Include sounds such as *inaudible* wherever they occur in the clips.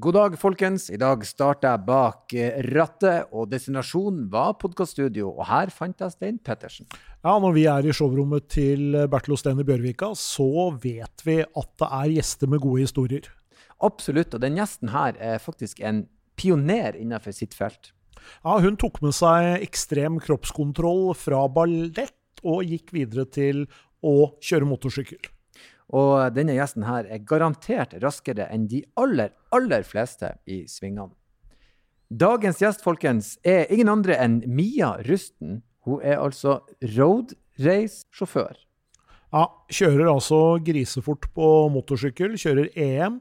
God dag, folkens. I dag starter jeg bak eh, rattet, og destinasjonen var podkaststudio. Og her fant jeg Stein Pettersen. Ja, Når vi er i showrommet til Bertil Osten i Bjørvika, så vet vi at det er gjester med gode historier. Absolutt. Og den gjesten her er faktisk en pioner innenfor sitt felt. Ja, Hun tok med seg ekstrem kroppskontroll fra ballett, og gikk videre til å kjøre motorsykkel. Og denne gjesten her er garantert raskere enn de aller, aller fleste i svingene. Dagens gjest, folkens, er ingen andre enn Mia Rusten. Hun er altså roadrace-sjåfør. Ja, kjører altså grisefort på motorsykkel, kjører EM,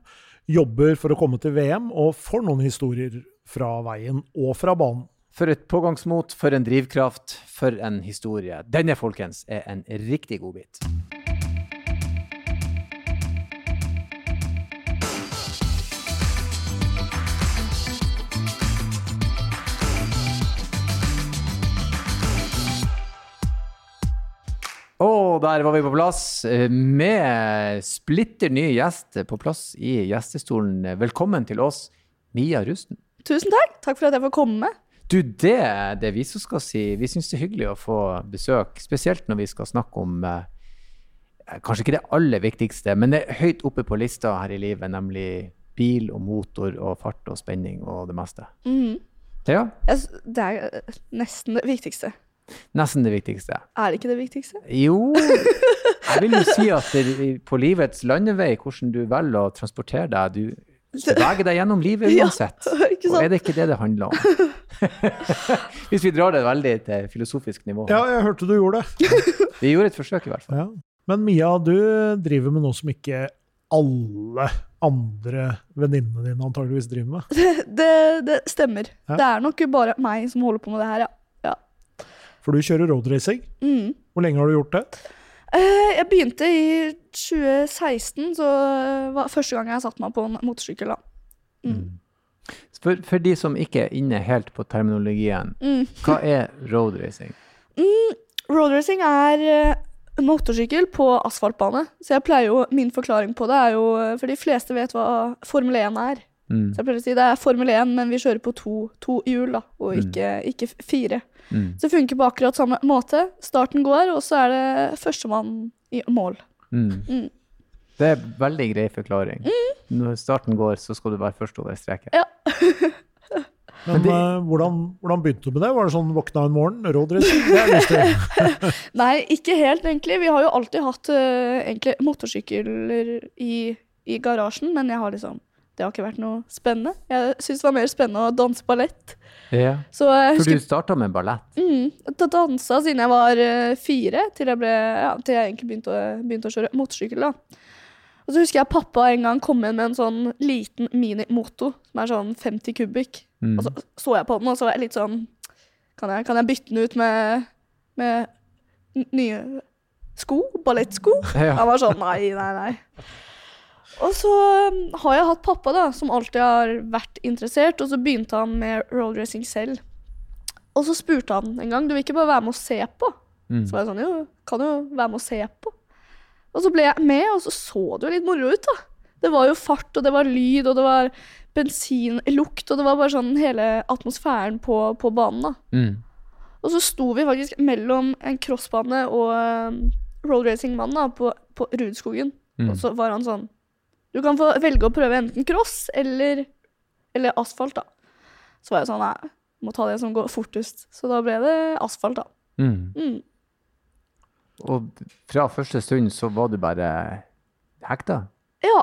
jobber for å komme til VM, og får noen historier fra veien og fra banen. For et pågangsmot, for en drivkraft, for en historie. Denne, folkens, er en riktig godbit. Og der var vi på plass eh, med splitter ny gjest på plass i gjestestolen. Velkommen til oss, Mia Rusten. Tusen takk. Takk for at jeg får komme. Du, det det vi som skal si. Vi syns det er hyggelig å få besøk, spesielt når vi skal snakke om eh, kanskje ikke det aller viktigste, men det er høyt oppe på lista her i livet, nemlig bil og motor og fart og spenning og det meste. Mhm. Ja, Det er eh, nesten det viktigste. Nesten det viktigste. Er det ikke det viktigste? Jo, *laughs* jeg vil jo si at det, på livets landevei, hvordan du velger å transportere deg, du beveger deg gjennom livet *laughs* uansett. *laughs* Ja, Og er det ikke det det handler om? Hvis vi drar det veldig til filosofisk nivå. Ja, jeg hørte du gjorde det. Vi gjorde et forsøk, i hvert fall. Ja. Men Mia, du driver med noe som ikke alle andre venninnene dine antageligvis driver med. Det, det stemmer. Ja. Det er nok bare meg som holder på med det her, ja. For du kjører roadracing. Mm. Hvor lenge har du gjort det? Eh, Jeg begynte i 2016, så var første gang jeg satte meg på en motorsykkel. da. Mm. For, for de som ikke er inne helt på terminologien, Mm. hva er roadracing? *laughs* Mm, Roadracing er eh, motorsykkel på asfaltbane. Så jeg pleier jo, min forklaring på det er jo For de fleste vet hva Formel 1 er. Mm. Så jeg pleier å si det er Formel 1, men vi kjører på to, to hjul, da, og Mm. ikke, fire f- fire. Mm. Så det funker på akkurat samme måte. Starten går, og så er det førstemann i mål. Mm. Mm. Det er veldig grei forklaring. Når starten går, så skal du være først over streken. Ja. *laughs* Men, de, eh, hvordan, hvordan begynte du med det? Var det sånn våkna en morgen, til. *laughs* Nei, ikke helt, egentlig. Vi har jo alltid hatt uh, egentlig motorsykler i, i garasjen, men jeg har liksom det har ikke vært noe spennende. Jeg syns det var mer spennende å danse ballett. Ja. Så For husker du starta med ballett. Mm, da dansa siden jeg var eh, fire, til jeg, ble, ja, til jeg egentlig begynte å, begynte å kjøre motorsykkel. da. Og så husker jeg pappa en gang kom inn med en sånn liten minimoto, som er sånn 50 kubikk. Mm. Og så så jeg på den, og så var jeg litt sånn Kan jeg, kan jeg bytte den ut med, med nye sko? Ballettsko? Ja. Han var sånn nei, nei, nei. Og så um, har jeg hatt pappa da, som alltid har vært interessert, og så begynte han med roadracing selv. Og så spurte han en gang du vil ikke bare være med å se på. Mm. Så var jeg sånn jo, kan jo være med å se på. Og så ble jeg med, og så så det jo litt moro ut, da. Det var jo fart, og det var lyd, og det var bensinlukt, og det var bare sånn hele atmosfæren på, på banen, da. Mm. Og så sto vi faktisk mellom en crossbane og um, roadracing-mannen da, på, på Rudskogen. Mm. Og så var han sånn Du kan få velge å prøve enten cross eller, eller asfalt, da. Så var jeg sånn Nei, må ta det som går fortest. Så da ble det asfalt, da. Mm. Mm. Og fra første stund så var du bare hekta? Ja,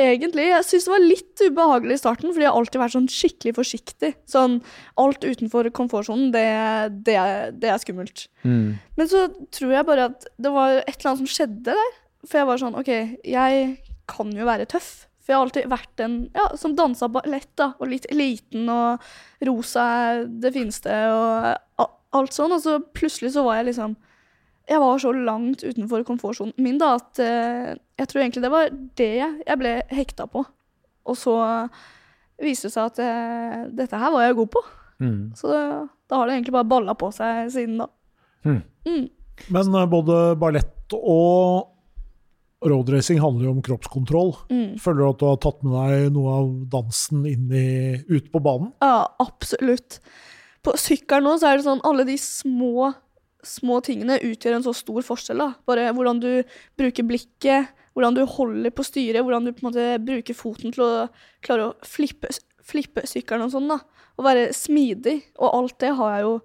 egentlig. Jeg syns det var litt ubehagelig i starten, fordi jeg har alltid vært sånn skikkelig forsiktig. Sånn alt utenfor komfortsonen, det, det, det er skummelt. Mm. Men så tror jeg bare at det var et eller annet som skjedde der. For jeg var sånn OK, jeg kan jo være tøff. For jeg har alltid vært en ja, som dansa ballett, da. Og litt liten, og rosa er det fineste, og alt sånn. Og så plutselig så var jeg liksom Jeg var så langt utenfor komfortsonen min da at eh, jeg tror egentlig det var det jeg ble hekta på. Og så viste det seg at eh, dette her var jeg god på. Mm. Så da har det egentlig bare balla på seg siden da. Mm. Mm. Men eh, både ballett og roadracing handler jo om kroppskontroll. Mm. Føler du at du har tatt med deg noe av dansen i, ut på banen? Ja, absolutt. På sykkelen nå så er det sånn alle de små, små tingene utgjør en så stor forskjell. da. Bare hvordan du bruker blikket, hvordan du holder på styret, hvordan du på en måte bruker foten til å klare å flippe, flippe sykkelen og sånn. da. Å være smidig. Og alt det har jeg jo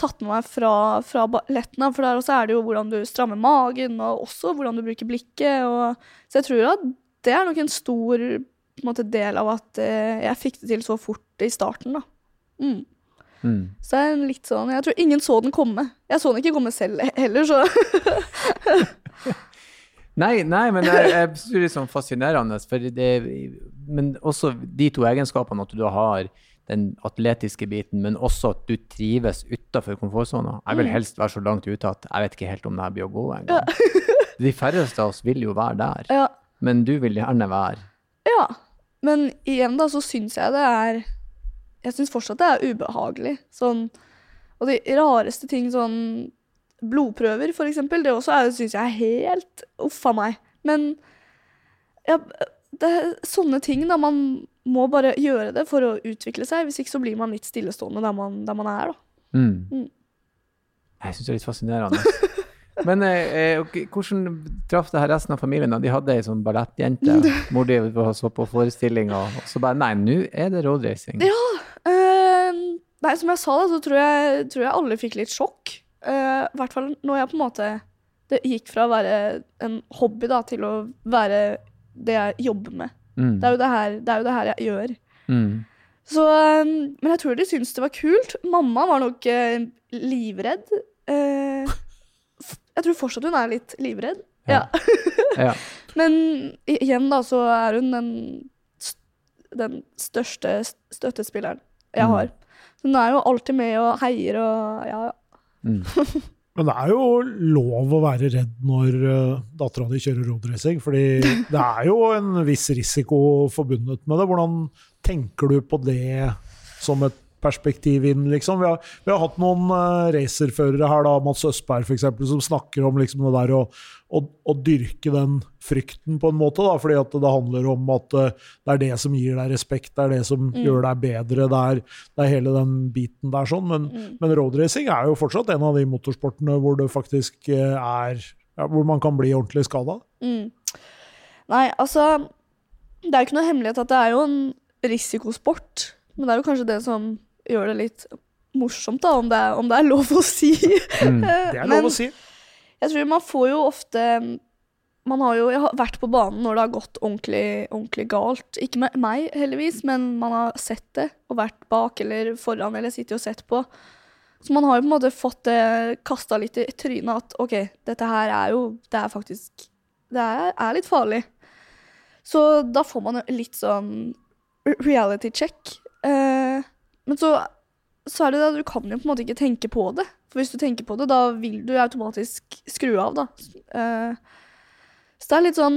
tatt med meg fra, fra balletten. For der også er det jo hvordan du strammer magen, og også hvordan du bruker blikket. Og, så jeg tror at det er nok en stor en måte, del av at eh, jeg fikk det til så fort i starten. da. Mm. Mm. Så det er en litt sånn Jeg tror ingen så den komme. Jeg så den ikke komme selv heller, så *laughs* Nei, nei, men jeg, jeg synes det er litt sånn fascinerende. For det, men også de to egenskapene, at du har den atletiske biten, men også at du trives utafor komfortsona. Jeg vil Mm. helst være så langt ute at jeg vet ikke helt om det her blir å gå engang. *laughs* De færreste av oss vil jo være der, ja. men du vil gjerne være ja. Men igjen, da, så syns jeg det er Jeg syns fortsatt det er ubehagelig. Sånn Og de rareste ting, sånn blodprøver, for eksempel, det også syns jeg er helt Uff a meg. Men ja, det er sånne ting, da. Man må bare gjøre det for å utvikle seg. Hvis ikke så blir man litt stillestående der man, der man er, da. mm. Mm. Jeg syns det er litt fascinerende. *laughs* Men eh, okay, hvordan traff det her resten av familien? da? De hadde ei sånn ballettjente. *laughs* Mor di så på forestilling, og, så bare Nei, nå er det roadracing. Ja. Eh, nei, som jeg sa, da, så tror jeg, tror jeg alle fikk litt sjokk. Eh, I hvert fall når jeg på en måte Det gikk fra å være en hobby da, til å være det jeg jobber med. Mm. Det er det her, det er jo det her jeg gjør. Mm. Så, eh, men jeg tror de syntes det var kult. Mamma var nok eh, livredd. Eh, *laughs* jeg tror fortsatt hun er litt livredd. Ja. Ja. *laughs* Men igjen, da, så er hun den, den største støttespilleren jeg Mm. har. Hun er jo alltid med og heier og ja, ja. *laughs* Men det er jo lov å være redd når uh, dattera di kjører roadracing, fordi det er jo en viss risiko forbundet med det. Hvordan tenker du på det som et perspektiv inn, liksom? Vi har, vi har hatt noen uh, racerførere her, da, Mats Østberg f.eks., som snakker om liksom det der å, å, å dyrke den frykten på en måte, da, fordi at det handler om at uh, det er det som gir deg respekt, det er det som gjør deg bedre, det er, det er hele den biten der sånn. Men, Mm. men roadracing er jo fortsatt en av de motorsportene hvor det faktisk uh, er ja, Hvor man kan bli ordentlig skada. Mm. Nei, altså Det er jo ikke noe hemmelighet at det er jo en risikosport. Men det er jo kanskje det som gjør det litt morsomt, da, om det er, om det er lov å si. Mm. *laughs* Det er Men- lov å si. Jeg tror man får jo ofte man har jo, har vært på banen når det har gått ordentlig, ordentlig galt. Ikke med meg, heldigvis, men man har sett det og vært bak eller foran eller sittet og sett på. Så man har jo på en måte fått det kasta litt i trynet at OK, dette her er jo Det er faktisk Det er, er litt farlig. Så da får man jo litt sånn reality check. Eh, men så, så er det det, du kan jo på en måte ikke tenke på det. For hvis du tenker på det, da vil du automatisk skru av, da. Eh, så det er litt sånn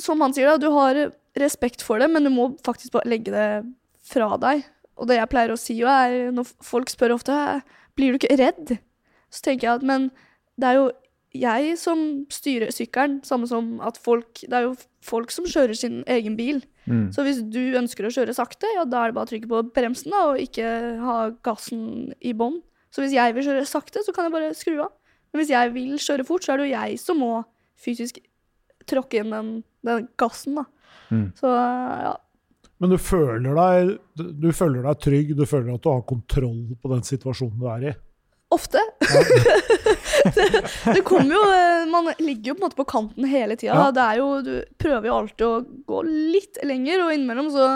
Som han sier, da, du har respekt for det, men du må faktisk bare legge det fra deg. Og det jeg pleier å si, jo er når folk spør ofte blir du ikke redd, så tenker jeg at men det er jo jeg som styrer sykkelen, samme som at folk Det er jo folk som kjører sin egen bil. Mm. Så hvis du ønsker å kjøre sakte, ja, da er det bare å trykke på bremsen da, og ikke ha gassen i bånn. Så hvis jeg vil kjøre sakte, så kan jeg bare skru av. Men hvis jeg vil kjøre fort, så er det jo jeg som må fysisk tråkke inn den, den gassen, da. Mm. Så ja. Men du føler, deg, du- føler deg trygg, du føler at du har kontroll på den situasjonen du er i. Ofte. det, *laughs* det kommer jo eh, Man ligger jo på en måte på kanten hele tida. Ja. Det er jo, du prøver jo alltid å gå litt lenger, og innimellom så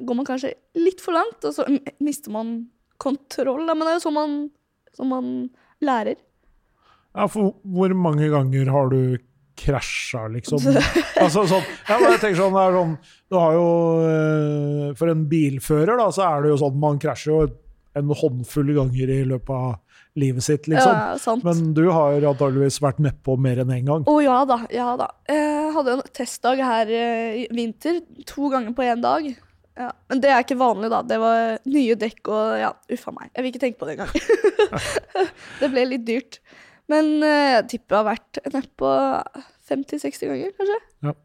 går man kanskje litt for langt, og så mister man kontroll. Men det er jo sånn man, sånn man lærer. Ja, for hvor mange ganger har du krasja, liksom? *laughs* altså, sånn, ja, men jeg tenker sånn, det er sånn Du har jo eh, For en bilfører, da, så er det jo sånn man krasjer jo en håndfull ganger i løpet av livet sitt, liksom. Ja, sant. Men du har antageligvis vært nedpå mer enn én en gang. Å ja da, ja da. Jeg hadde en testdag her eh, i vinter. To ganger på én dag. Ja. Men det er ikke vanlig, da. Det var nye dekk og ja, uffa meg. Jeg vil ikke tenke på det engang. *laughs* det ble litt dyrt. Men eh, jeg tipper jeg har vært nedpå 50-60 ganger, kanskje. Ja.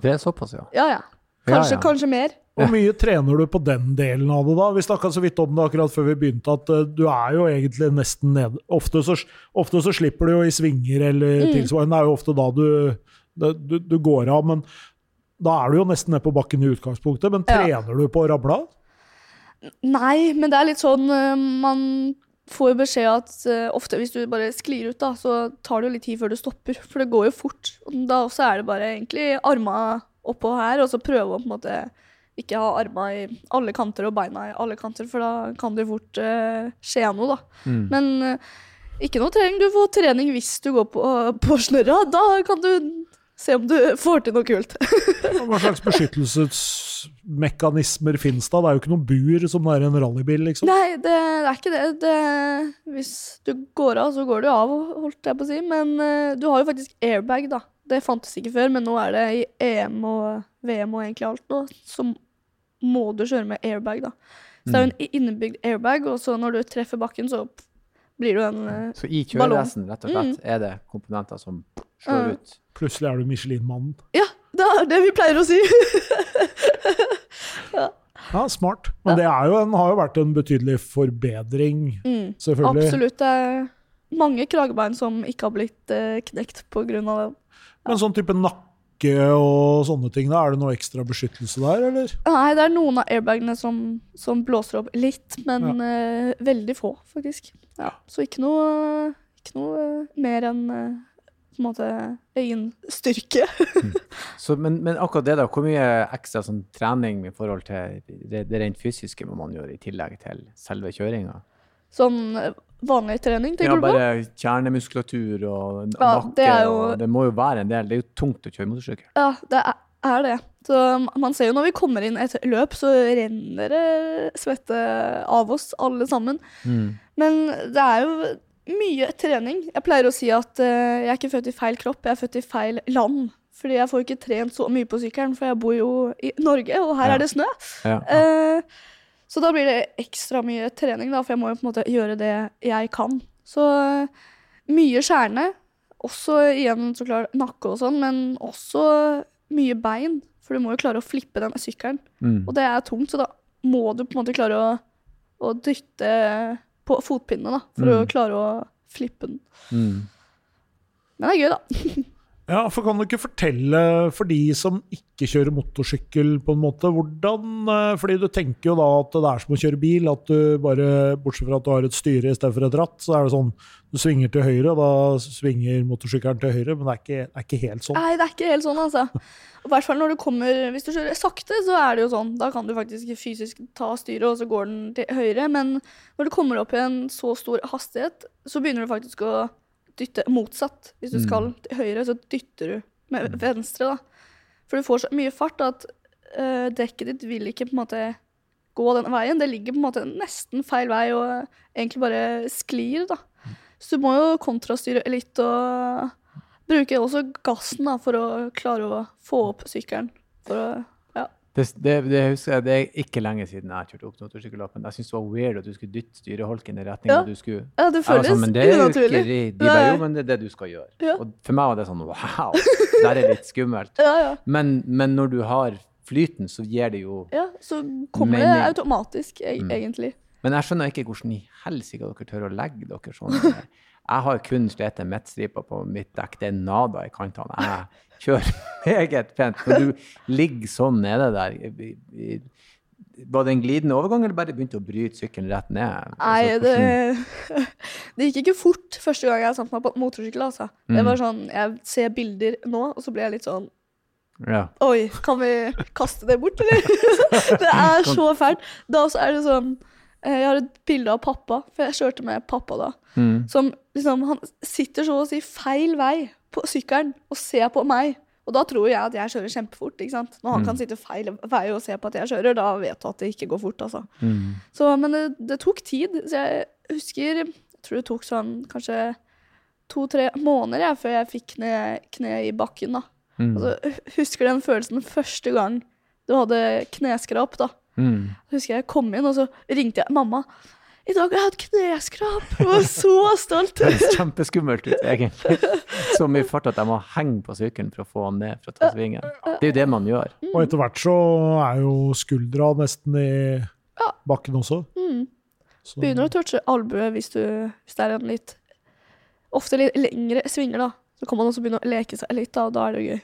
Det er såpass, ja. Ja, ja. Kanskje, Ja, ja. kanskje mer. Hvor mye trener du på den delen av det, da? Vi snakka så vidt om det akkurat før vi begynte, at eh, du er jo egentlig nesten nede. Ofte så, ofte så slipper du jo i svinger eller Mm. tilsvarende. Det er jo ofte da du, du, du går av, men da er du jo nesten nede på bakken i utgangspunktet. Men Ja. trener du på å rable av? Nei, men det er litt sånn eh, Man får jo beskjed at uh, ofte hvis du bare sklir ut, da, så tar det jo litt tid før du stopper. For det går jo fort. Da også er det bare egentlig arma oppå her, og så prøve å på en måte ikke ha arma i alle kanter og beina i alle kanter, for da kan det fort uh, skje noe, da. Mm. Men uh, ikke noe trening. Du får trening hvis du går på, *laughs* på snørra. Da kan du se om du får til noe kult. Hva slags beskyttelsesmekanismer finnes da? Det er jo ikke noe bur som det er i en rallybil, liksom. Nei, det, det er ikke det. det. Hvis du går av, så går du av, holdt jeg på å si. Men uh, du har jo faktisk airbag, da. Det fantes ikke før, men nå er det i EM og VM og egentlig alt nå, så må du kjøre med airbag, da. Så det er jo en innebygd airbag, og så når du treffer bakken, så blir du en ballong. Så i Ballong. rett og slett, er det komponenter som slår Mm. ut. Plutselig er du Michelin-mannen. Ja, det er det vi pleier å si. *laughs* Ja, smart. Men det er jo en, har jo vært en betydelig forbedring, mm, selvfølgelig. absolutt. Det er mange kragebein som ikke har blitt eh, knekt av det. Men sånn type nakke og sånne ting, da, er det noe ekstra beskyttelse der, eller? Nei, det er noen av airbagene som, som blåser opp litt, men eh, veldig få, faktisk. Ja, så ikke noe, ikke noe eh, mer enn uh, på en måte egen styrke. *laughs* Så, men, men akkurat det, da. Hvor mye ekstra sånn, trening i forhold til det, det rent fysiske må man gjøre i tillegg til selve kjøringa? Sånn vanlig trening, Ja, tenker du på? bare kjernemuskulatur og Ja, nakke. det jo- og det må jo være en del. Det er jo tungt å kjøre motorsykkel. Ja, det er, det. Så man ser jo når vi kommer inn et løp, så renner det svette av oss alle sammen. Men det er jo mye trening. Jeg pleier å si at uh, jeg er ikke født i feil kropp, jeg er født i feil land. Fordi jeg får ikke trent så mye på sykkelen, for jeg bor jo i Norge, og her Ja. er det snø. Ja. Eh, så da blir det ekstra mye trening, da, for jeg må jo på en måte gjøre det jeg kan. Så eh, mye kjerne. Også igjen så klart nakke og sånn, men også mye bein. For du må jo klare å flippe den sykkelen. Mm. Og det er tungt, så da må du på en måte klare å, å dytte på fotpinnene da, for å Mm. klare å flippe den. Mm. Men det er gøy, da. *laughs* Ja, for kan du ikke fortelle for de som ikke kjører motorsykkel, på en måte, hvordan eh, Fordi du tenker jo da at det er som å kjøre bil, at du bare, bortsett fra at du har et styre i stedet for et ratt, så er det sånn du svinger til høyre, og da svinger motorsykkelen til høyre, men det er ikke, er ikke helt sånn. Helt sånn, altså. Fall når du kommer Hvis du kjører sakte, så er det jo sånn. Da kan du faktisk fysisk ta styret, og så går den til høyre. Men når du kommer opp i en så stor hastighet, så begynner du faktisk å dytte motsatt. Hvis du Mm. skal til høyre, så dytter du med venstre, da. For du får så mye fart at uh, dekket ditt vil ikke på en måte gå den veien. Det ligger på en måte nesten feil vei og egentlig bare sklir, da. Så du må jo kontrastyre litt og bruke også gassen da, for å klare å få opp sykkelen. For å. Det, det, det husker jeg, det er ikke lenge siden jeg kjørte opp motorsykkellappen. Jeg syntes det var weird at du skulle dytte styreholken i retning Ja. du skulle ja, det føles sånn, men det er unaturlig. ikke. De bare, jo, men det er det du skal gjøre. Ja. Og for meg var det sånn wow, *laughs* det er litt skummelt. Ja, ja. Men, men når du har flyten, så gir det jo ja, så kommer det automatisk, e Mm. egentlig. Men jeg skjønner ikke hvordan i helsike dere tør å legge dere sånn. *laughs* Jeg har kun slitt med midtstriper på mitt dekk. Det er nada i kantene. Jeg kjører *laughs* meget pent. Når du ligger sånn nede der Var det en glidende overgang, eller bare begynte å bryte sykkelen rett ned? Nei, Altså, det, *laughs* det gikk ikke fort første gang jeg satte meg på motorsykkel. Altså. Det Mm. var sånn, Jeg ser bilder nå, og så blir jeg litt sånn Ja. Oi, kan vi kaste det bort, eller? *laughs* det er så fælt. Da også er det sånn Jeg har et bilde av pappa, for jeg kjørte med pappa da. Mm. Som liksom Han sitter så å si feil vei på sykkelen og ser på meg. Og da tror jeg at jeg kjører kjempefort. ikke sant? Når han Mm. kan sitte feil vei og se på at jeg kjører, da vet du at det ikke går fort. altså. Mm. Så, men det, det tok tid. Så jeg husker Jeg tror det tok sånn kanskje to-tre måneder jeg, før jeg fikk kne, kne i bakken. da. Mm. Altså, hu- husker den følelsen første gang du hadde kneskrap. da. Mm. Husker jeg kom inn, og så ringte jeg mamma. I dag har jeg hatt kneskrap! Jeg var så stolt. Det høres kjempeskummelt ut, egentlig. Så mye fart at jeg må henge på sykkelen for å få han ned fra å ta svingen. Det er jo det man gjør. Og etter hvert så er jo skuldra nesten i bakken også. Mm. Begynner å touche albuet hvis, du- hvis det er en litt Ofte litt lengre svinger, da. Så kan man også begynne å leke seg litt, da, og da er det jo gøy.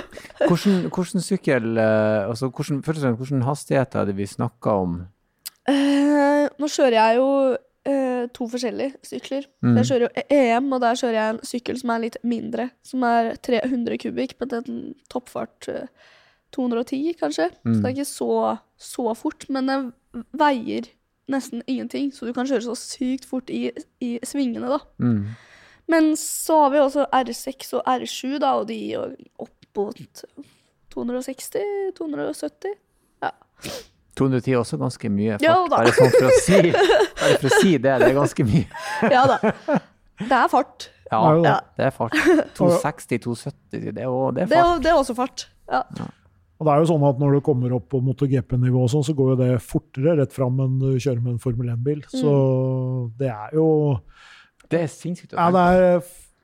*laughs* Hvordan, hvordan sykkel eh, altså hvordan, Først og fremst, hvilken hastighet er det vi snakker om? Eh, nå kjører jeg jo eh, to forskjellige sykler. Mm. Jeg kjører jo EM, og der kjører jeg en sykkel som er litt mindre. Som er 300 kubikk, men den toppfart eh, 210, kanskje. Så Mm. det er ikke så, så fort, men den veier nesten ingenting. Så du kan kjøre så sykt fort i, i svingene, da. Mm. Men så har vi også R6 og R7, da, og de er opp mot 260-270. 210 er også ganske mye fart. Ja da. Bare sånn for å si, bare for å si det, det er ganske mye. *laughs* Ja da. Det er fart. Ja, Ja, det er fart. *laughs* 260-270, det, det er fart. det er også fart. Ja. Og det er jo sånn at når du kommer opp på MotoGP-nivå, sånn, så går jo det fortere rett fram enn du kjører med en Formel 1-bil. Så det er jo Det er sinnssykt. Ja, det er,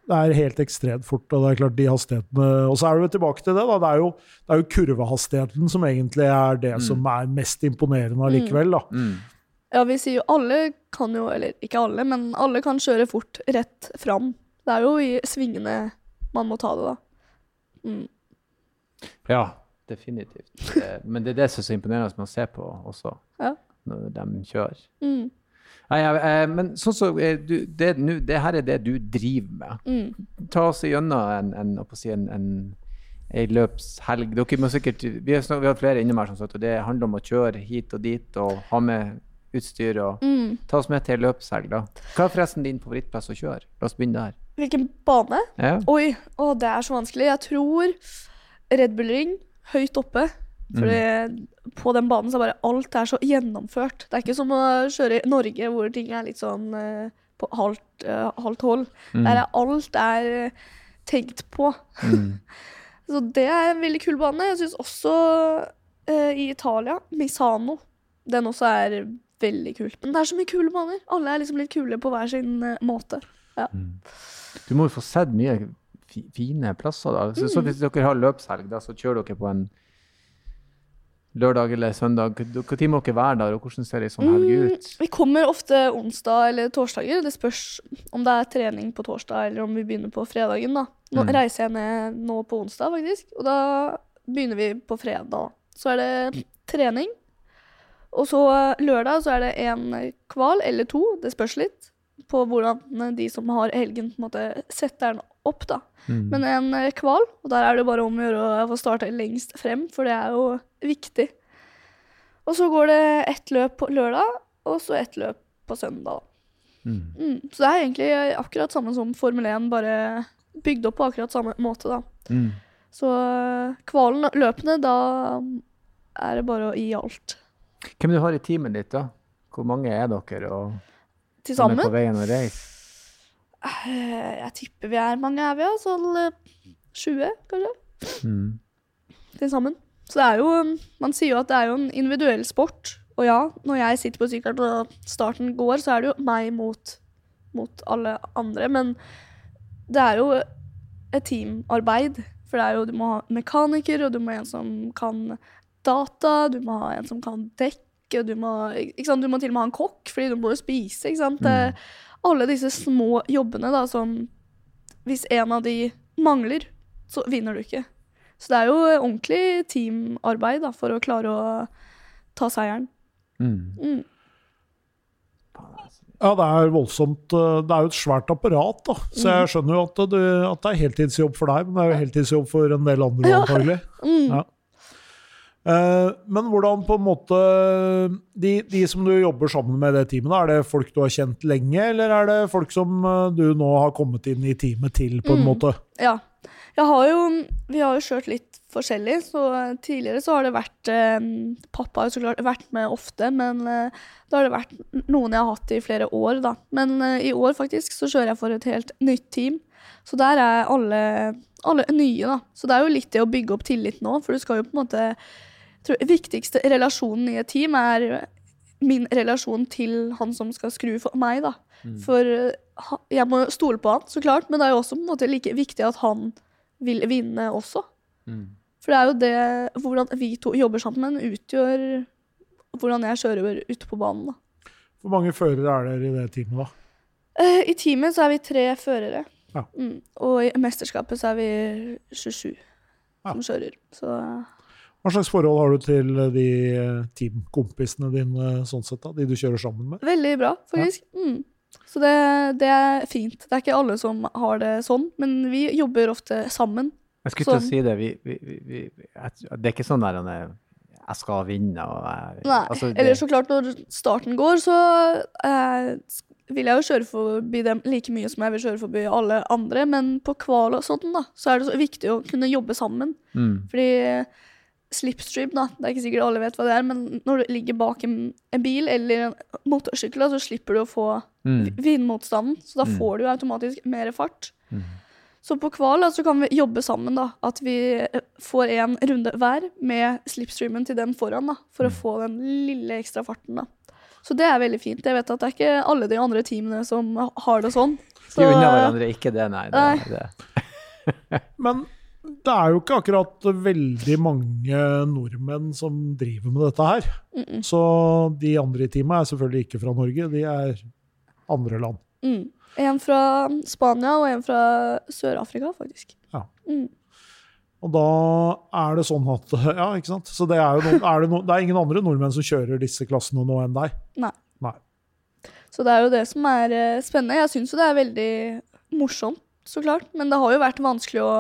det er helt ekstremt fort, og det er klart de hastighetene Og så er vi tilbake til det, da. Det er jo, det er jo kurvehastigheten som egentlig er det som er mest imponerende allikevel, da. Mm. ja, vi sier jo alle kan jo, eller ikke alle, men alle kan kjøre fort rett fram. Det er jo i svingene man må ta det, da. Mm. Ja, definitivt. Eh, Men det er det som er så imponerende med å se på også, Ja. når de kjører. Mm. Nei, eh, men sånn så, eh, du, det, nu- det her er det du driver med. Mm. Ta oss gjennom en, en, en løpshelg. Dere må sikkert, vi har, snakket, vi har flere innom her, som sagt, og det handler om å kjøre hit og dit og ha med utstyr. og Mm. Ta oss med til en løpshelg. da. Hva er forresten din favorittplass å kjøre? La oss begynne der. Hvilken bane? Ja. Oi, å, det er så vanskelig. Jeg tror Red Bull Ring, høyt oppe. Fordi på den banen så er bare alt er så gjennomført. Det er ikke som å kjøre i Norge hvor ting er litt sånn eh, på halvt, uh, halvt hold. Der er alt er eh, tenkt på. Mm. *laughs* Så det er en veldig kul bane. Jeg syns også eh, i Italia, Misano, den også er veldig kul. Men det er så mye kule baner. Alle er liksom litt kule på hver sin eh, måte. Du må jo få sett mye fine plasser. da. Så, så hvis dere har løpshelg, da, så kjører dere på en lørdag eller søndag. Når må dere være der, og hvordan ser ei sånn helg ut? Vi kommer ofte onsdag eller torsdager. Det spørs om det er trening på torsdag eller om vi begynner på fredagen. da. Nå Mm. reiser jeg ned nå på onsdag, faktisk. Og da begynner vi på fredag. Så er det trening. Og så lørdag så er det en kval eller to, det spørs litt på hvordan de som har helgen, på en måte setter den opp, da. Mm. Men en eh, kval, og der er det bare om å gjøre å få starte lengst frem, for det er jo viktig. Og så går det ett løp på lørdag, og så ett løp på søndag. Mm. Mm. Så det er egentlig akkurat samme som Formel 1, bare bygd opp på akkurat samme måte, da. Mm. Så eh, kvalen, løpende, da er det bare å gi alt. Hvem du har i teamet ditt, da? Hvor mange er dere, og Til sammen. på veien og reiser? Eh, Jeg tipper vi er mange er vi, altså Sånn eh, 20, kanskje. Mm. til sammen. Så det er jo Man sier jo at det er jo en individuell sport. Og ja, når jeg sitter på sykkelen og starten går, så er det jo meg mot, mot alle andre. Men det er jo et teamarbeid. For det er jo, du må ha mekaniker, og du må ha en som kan data, du må ha en som kan dekk, og du må? Du må til og med ha en kokk, fordi du må jo spise. ikke sant? Det, alle disse små jobbene da, som Hvis en av de mangler, så vinner du ikke. Så det er jo ordentlig teamarbeid da, for å klare å ta seieren. Mm. Mm. Ja, det er voldsomt. eh, Det er jo et svært apparat, da. Så jeg skjønner jo at det, at det er heltidsjobb for deg, men det er jo heltidsjobb for en del andre, Ja. antagelig. Mm. Ja. Eh, Men hvordan på en måte de, de som du jobber sammen med i det teamet, er det folk du har kjent lenge, eller er det folk som eh, du nå har kommet inn i teamet til, på en Mm. måte? Ja. Jeg har jo, vi har jo kjørt litt forskjellig, så tidligere så har det vært eh, Pappa har jo så klart vært med ofte, men eh, da har det vært noen jeg har hatt i flere år, da. Men eh, i år faktisk så kjører jeg for et helt nytt team. Så der er alle, alle nye, da. Så det er jo litt det å bygge opp tillit nå, for du skal jo på en måte tror, Viktigste relasjonen i et team er min relasjon til han som skal skru for meg, da. Mm. For eh, jeg må stole på han, så klart, men det er jo også på en måte like viktig at han vil vinne også. Mm. For det er jo det Hvordan vi to jobber sammen, utgjør hvordan jeg kjører ute på banen. da. Hvor mange førere er dere i det teamet, da? Eh, I teamet så er vi tre førere. Ja. Mm. Og i mesterskapet så er vi 27 Ja. som kjører. Så eh, Hva slags forhold har du til de eh, teamkompisene dine, sånn sett da? De du kjører sammen med? veldig bra, faktisk. Mm. Så det, det er fint. Det er ikke alle som har det sånn, men vi jobber ofte sammen. Jeg skulle til å si det. Vi, vi, vi, vi, det er ikke sånn der han er, jeg skal vinne og jeg, Nei. altså, det- Eller så klart, når starten går, så eh, vil jeg jo kjøre forbi dem like mye som jeg vil kjøre forbi alle andre, men på kval og sånn, da, så er det så viktig å kunne jobbe sammen. mm, Fordi slipstream, da, det er ikke sikkert alle vet hva det er, men når du ligger bak en, en bil eller en motorsykkel, da, så slipper du å få mm, vindmotstanden, så da Mm. får du automatisk mer fart. mm. Så på kval da, så kan vi jobbe sammen, da. At vi eh, får en runde hver med slipstreamen til den foran, da. For å Mm. få den lille ekstra farten, da. Så det er veldig fint. Jeg vet at det er ikke alle de andre teamene som har det sånn. Så, De unner hverandre ikke det, nei. Det, Nei. det. *laughs* Men det er jo ikke akkurat veldig mange nordmenn som driver med dette her. mm, mm, Så de andre i teamet er selvfølgelig ikke fra Norge, de er andre land. mm. En fra Spania og en fra Sør-Afrika, faktisk. Ja. Mm. Og da er det sånn at *laughs* Ja, ikke sant? Så det er jo noen, er det, no, det er ingen andre nordmenn som kjører disse klassene nå enn deg. Nei. Nei. Så det er jo det som er eh, spennende. Jeg syns jo det er veldig morsomt, så klart. Men det har jo vært vanskelig å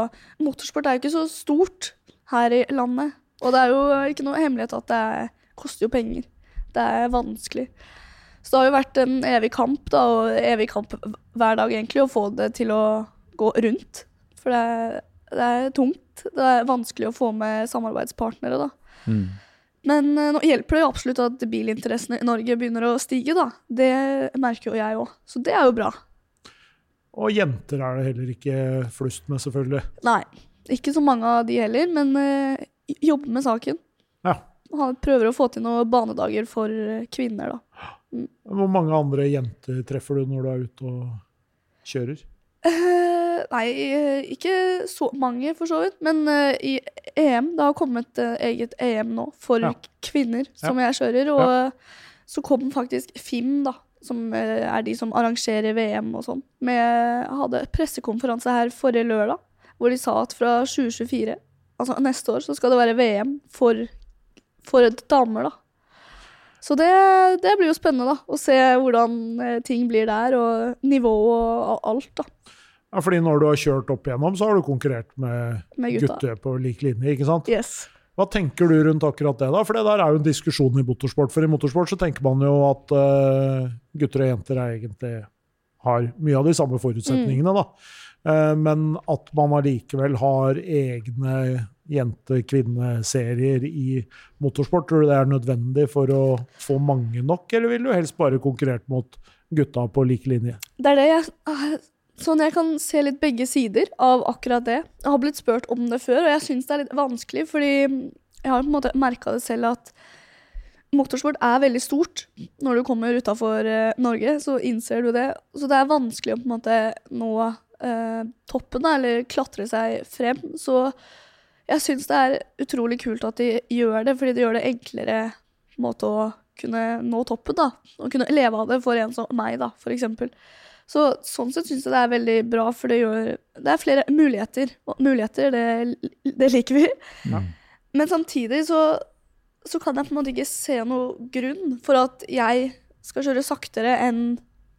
Motorsport er jo ikke så stort her i landet. Og det er jo ikke noe hemmelighet at det er, koster jo penger. Det er vanskelig. Så det har jo vært en evig kamp, da, og evig kamp hver dag, egentlig, å få det til å gå rundt. For det er, det er tungt. Det er vanskelig å få med samarbeidspartnere, da. Mm. Men eh, nå hjelper det jo absolutt at bilinteressene i Norge begynner å stige, da. Det merker jo jeg òg. Så det er jo bra. Og jenter er det heller ikke flust med, selvfølgelig. Nei, ikke så mange av de heller, men eh, jobber med saken. Ja. Han prøver å få til noen banedager for eh, kvinner, da. Hvor mange andre jenter treffer du når du er ute og kjører? Uh, nei, ikke så mange, for så vidt. Men uh, i EM Det har kommet uh, eget EM nå for Ja. kvinner, som jeg kjører. Og så kom faktisk FIM, da. Som eh, er de som arrangerer VM og sånn. Hadde pressekonferanse her forrige lørdag, hvor de sa at fra 2024, altså neste år, så skal det være VM for, for damer, da. Så det, det blir jo spennende, da. Å se hvordan eh, ting blir der, og nivå og alt, da. Ja, fordi når du har kjørt opp igjennom, så har du konkurrert med Med gutta. gutter på lik linje, ikke sant? Yes. Hva tenker du rundt akkurat det, da? For det der er jo en diskusjon i motorsport. For i motorsport så tenker man jo at uh, gutter og jenter er egentlig har mye av de samme forutsetningene, da. Uh, men at man allikevel har egne jente-kvinneserier i motorsport, tror du det er nødvendig for å få mange nok, eller vil du helst bare konkurrert mot gutta på lik linje? Det er det jeg ah, Sånn jeg kan se litt begge sider av akkurat det. Jeg har blitt spurt om det før, og jeg syns det er litt vanskelig, fordi jeg har på en måte merka det selv at motorsport er veldig stort. Når du kommer utafor Norge, så innser du det. Så det er vanskelig å på en måte nå eh, toppen, eller klatre seg frem. Så jeg syns det er utrolig kult at de gjør det, fordi det gjør det enklere måte å kunne nå toppen, da. Og kunne leve av det for en som meg, da, for eksempel. Så sånn sett syns jeg det er veldig bra, for det gjør Det er flere muligheter. Og muligheter, det, det liker vi. Ja. Men samtidig så, så kan jeg på en måte ikke se noe grunn for at jeg skal kjøre saktere enn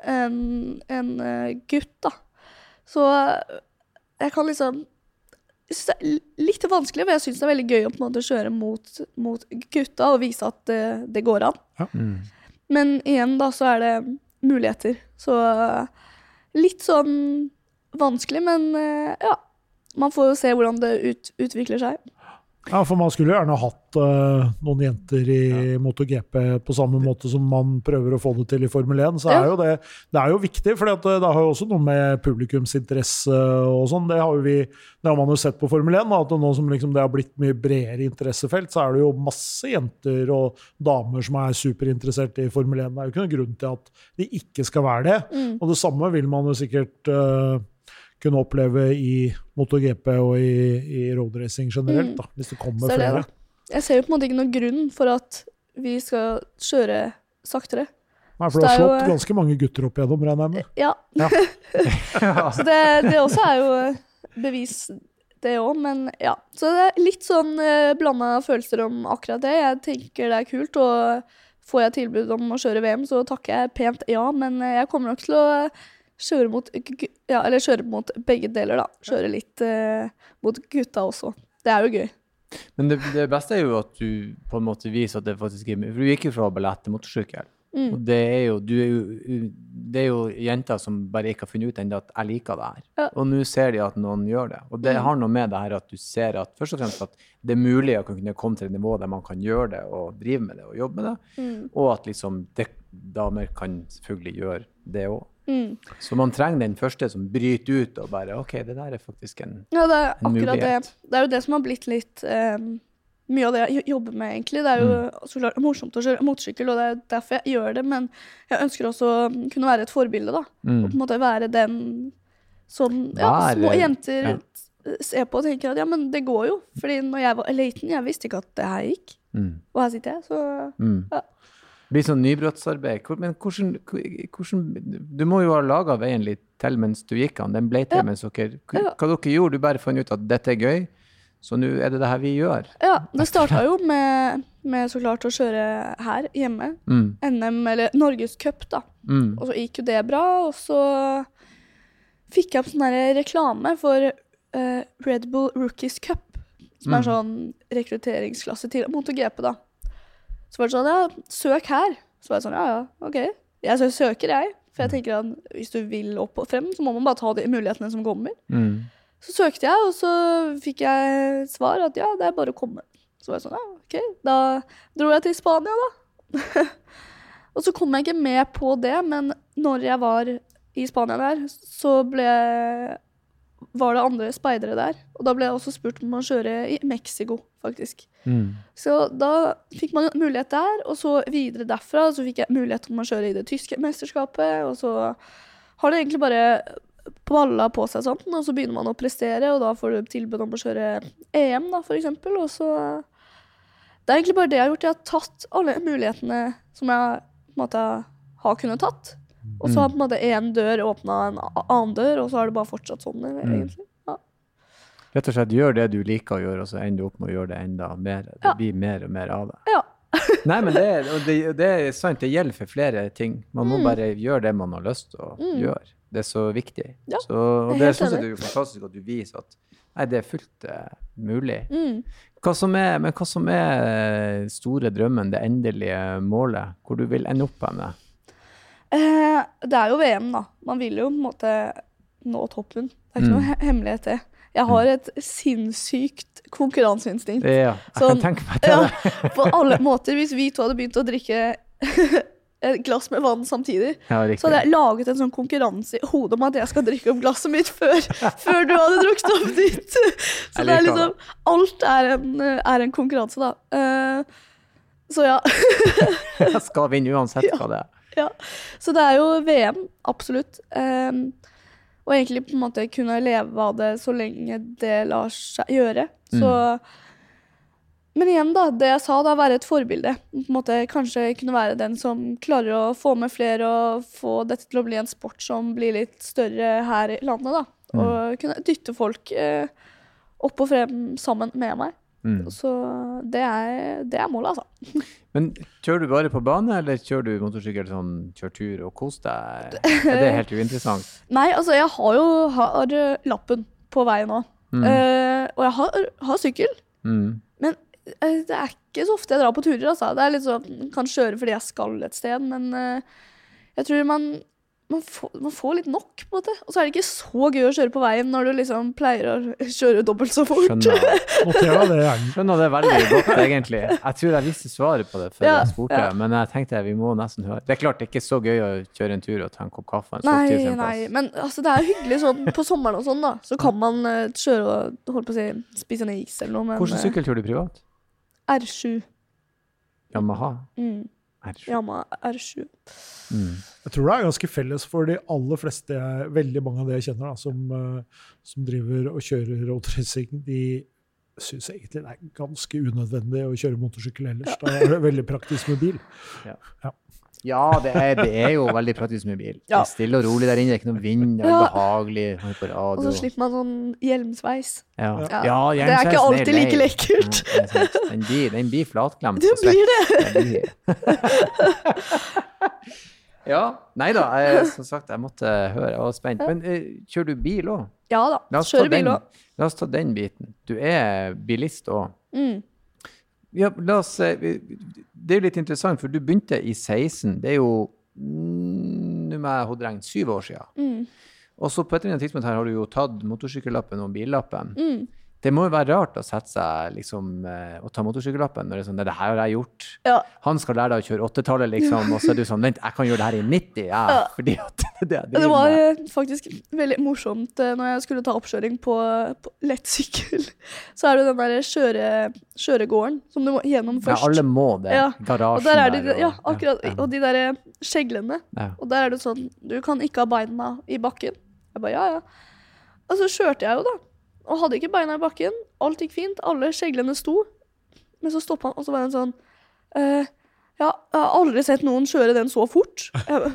en, en eh, gutt, da. Så jeg kan liksom jeg synes det er litt vanskelig, men jeg syns det er veldig gøy å på en måte kjøre mot, mot gutta og vise at det, det går an. Mm. Men igjen, da, så er det muligheter. Så litt sånn vanskelig, men eh, ja. Man får jo se hvordan det ut, utvikler seg. Ja, for man skulle gjerne hatt uh, noen jenter i MotoGP på samme måte som man prøver å få det til i Formel 1. Så Ja. er jo det, det er jo viktig, for det har jo også noe med publikumsinteresse og sånn. Det har det har man jo sett på Formel 1, at nå som liksom det har blitt mye bredere interessefelt, så er det jo masse jenter og damer som er superinteressert i Formel 1. Det er jo ikke noen grunn til at de ikke skal være det. Mm. Og det samme vil man jo sikkert eh, kunne oppleve i MotoGP og i, i roadracing generelt, Mm. da, hvis det kommer det er det, flere. Jeg ser jo på en måte ikke noen grunn for at vi skal kjøre saktere. Nei, for du har er jo, slått eh, ganske mange gutter opp igjennom, regner jeg med. Ja. *laughs* Ja. Så det, det også er jo bevis, det òg, men ja. Så det er litt sånn uh, blanda følelser om akkurat det. Jeg tenker det er kult, og får jeg tilbud om å kjøre VM, så takker jeg pent ja, men eh, jeg kommer nok til å kjøre mot, ja, eller kjøre mot begge deler, da. Kjøre litt eh, mot gutta også. Det er jo gøy. Men det, det beste er jo at du på en måte viser at det faktisk er For du gikk jo fra ballett til motorsykkel. Mm. Og det er jo, du er jo, det er jo jenter som bare ikke har funnet ut ennå at jeg liker det her. Ja. Og nå ser de at noen gjør det. Og det Mm. har noe med det her at du ser at først og fremst at det er mulig å kunne komme til et nivå der man kan gjøre det og drive med det og jobbe med det, Mm. og at liksom det, damer kan selvfølgelig gjøre det òg. Mm. Så man trenger den første som bryter ut og bare OK, det der er faktisk en Ja, det er En akkurat det. Det er jo det som har blitt litt eh, mye av det jeg jobber med, egentlig. Det er jo Mm. så klart morsomt å kjøre motorsykkel, og det er derfor jeg gjør det, men jeg ønsker også å kunne være et forbilde, da. Og mm. på en måte være den som ja, små jenter ja. ser på og tenker at ja, men det går jo. Fordi når jeg var liten, jeg visste ikke at det her gikk. Mm. Og her sitter jeg, så Mm. Ja. Blir sånn nybrottsarbeid. Men hvordan, hvordan Du må jo ha laga veien litt til mens du gikk an. Den ble til Ja. mens dere Hva dere gjorde? Du bare fant ut at dette er gøy, så nå er det det her vi gjør. Ja, det starta jo med, med så klart å kjøre her hjemme. Mm. NM, eller Norgescup, da. Mm. Og så gikk jo det bra, og så fikk jeg opp sånn reklame for uh, Red Bull Rookies Cup, som Mm. er sånn rekrutteringsklasse til MotoGP, da. Så var det sånn, ja, søk her. Så var jeg sånn, ja, ja, ok. Jeg sø- søker, jeg. For jeg tenker at hvis du vil opp og frem, så må man bare ta de mulighetene som kommer. Mm. Så søkte jeg, og så fikk jeg svar at ja, det er bare å komme. Så var jeg sånn, ja, ok. Da dro jeg til Spania, da. *laughs* og så kom jeg ikke med på det, men når jeg var i Spania der, så ble var det andre speidere der. Og da ble jeg også spurt om å kjøre i Mexico, faktisk. Mm. Så da fikk man mulighet der, og så videre derfra så fikk jeg mulighet om å kjøre i det tyske mesterskapet, og så har det egentlig bare balla på seg sånn, og så begynner man å prestere, og da får du tilbud om å kjøre EM, da, for eksempel, og så Det er egentlig bare det jeg har gjort. Jeg har tatt alle mulighetene som jeg på en måte har kunnet tatt. Og så har på en måte én dør åpna en annen dør, og så har det bare fortsatt sånn, egentlig. Ja. Rett og slett gjør det du liker å gjøre, og så ender du opp med å gjøre det enda mer. Det Ja. blir mer og mer av det. Ja. *laughs* Nei, men det, det, det er sant. Det gjelder for flere ting. Man må Mm. bare gjøre det man har lyst til å Mm. gjøre. Det er så viktig. Ja, så, og det syns jeg det er fantastisk at du viser at nei, det er fullt uh, mulig. Mm. Hva som er, men hva som er eh, store drømmen, det endelige målet? Hvor du vil ende opp henne? Eh, det er jo VM, da. Man vil jo på en måte nå toppen. Det er ikke Mm. noe he hemmelighet, det. Jeg har et sinnssykt konkurranseinstinkt. Ja, *laughs* jeg Sånn, kan tenke meg *laughs* til Ja, det. på alle måter. Hvis vi to hadde begynt å drikke *laughs* et glass med vann samtidig, Ja, så hadde jeg laget en sånn konkurranse i hodet om at jeg skal drikke opp glasset mitt før, før du hadde drukket opp ditt. Så Jeg det er liker liksom Alt er en, er en konkurranse, da. Eh, så ja. Jeg skal vinne uansett Ja. hva det er. *laughs* Ja, så det er jo VM, absolutt. Um, og egentlig på en måte kunne leve av det så lenge det lar seg gjøre. Så Men igjen, da. Det jeg sa, da, være et forbilde. På en måte Kanskje kunne være den som klarer å få med flere og få dette til å bli en sport som blir litt større her i landet, da. Og kunne dytte folk eh, opp og frem sammen med meg. Mm. Så det er, det er målet, altså. *laughs* Men kjører du bare på bane, eller kjører du motorsykkel sånn, kjør tur og kos deg? Er det helt uinteressant? *laughs* Nei, altså, jeg har jo har eh, lappen på vei nå. Mm. Uh, og jeg har, har sykkel. Mm. Eh, det er ikke så ofte jeg drar på turer, altså. Det er litt sånn, kan kjøre fordi jeg skal et sted, men uh, jeg tror man man, får, man får litt nok, på en måte. Og så er det ikke så gøy å kjøre på veien når du liksom pleier å kjøre dobbelt så fort. Skjønner, er skjønner det veldig godt, egentlig. Jeg tror jeg visste svaret på det før Ja, jeg spurte, ja. men jeg tenkte vi må nesten høre. Det er klart det er ikke så gøy å kjøre en tur og ta en kopp kaffe. En Nei, sopptur nei, men altså, det er hyggelig sånn på sommeren og sånn, da. Så kan man uh, kjøre og holdt på å si, spise en is eller noe. Men Hvordan eh, sykkel kjører du privat? R7. Yamaha? Mm. R7. Yama R7. Mm. Jeg tror det er ganske felles for de aller fleste, jeg, veldig mange av de jeg kjenner, da, som, eh, som driver og kjører roadracing. De syns egentlig det er ganske unødvendig å kjøre motorsykkel ellers. Da er det veldig praktisk med bil. Ja, det er, det er jo veldig praktisk med bil. Det er stille og rolig der inne, det er ikke noe vind, det er Ja. behagelig. Og så slipper man sånn hjelmsveis. Ja. Ja, Ja, det er ikke alltid alltid like lekkert. Er. Den blir, den blir flatklemt. Det blir det. *laughs* Ja. Nei da, jeg, som sagt, jeg måtte høre. Jeg var spent. Men uh, kjører du bil òg? Ja da. Kjører bil òg. La oss ta den biten. Du er bilist òg. Mm. Ja, oss Det er jo litt interessant, for du begynte i 16. Det er jo mm, Nå må jeg hoderegne syv år siden. Mm. Og så på et eller annet tidspunkt her har du jo tatt motorsykkellappen og billappen. Mm. Det må jo være rart å sette seg liksom eh, og ta motorsykkellappen når det er sånn Nei, det her har jeg gjort. Ja. Han skal lære deg å kjøre åttetallet, liksom, og så er du sånn Vent, jeg kan gjøre det her i 90, ja. Ja. Fordi at *laughs* det er det Det var med. faktisk veldig morsomt eh, når jeg skulle ta oppkjøring på, på lettsykkel. Så er det den der kjøre, kjøregården som du må gjennom først. Ja, alle må det. Ja, Garasjen og der er de, ja, akkurat, og de der eh, skjeglene. ja. Og der er det sånn Du kan ikke ha beina i bakken. Jeg bare ja, ja. Og så kjørte jeg jo, da. Og hadde ikke beina i bakken. Alt gikk fint. Alle skjeglene sto. Men så stoppa han, og så var han sånn eh, Ja, jeg har aldri sett noen kjøre den så fort. Bare,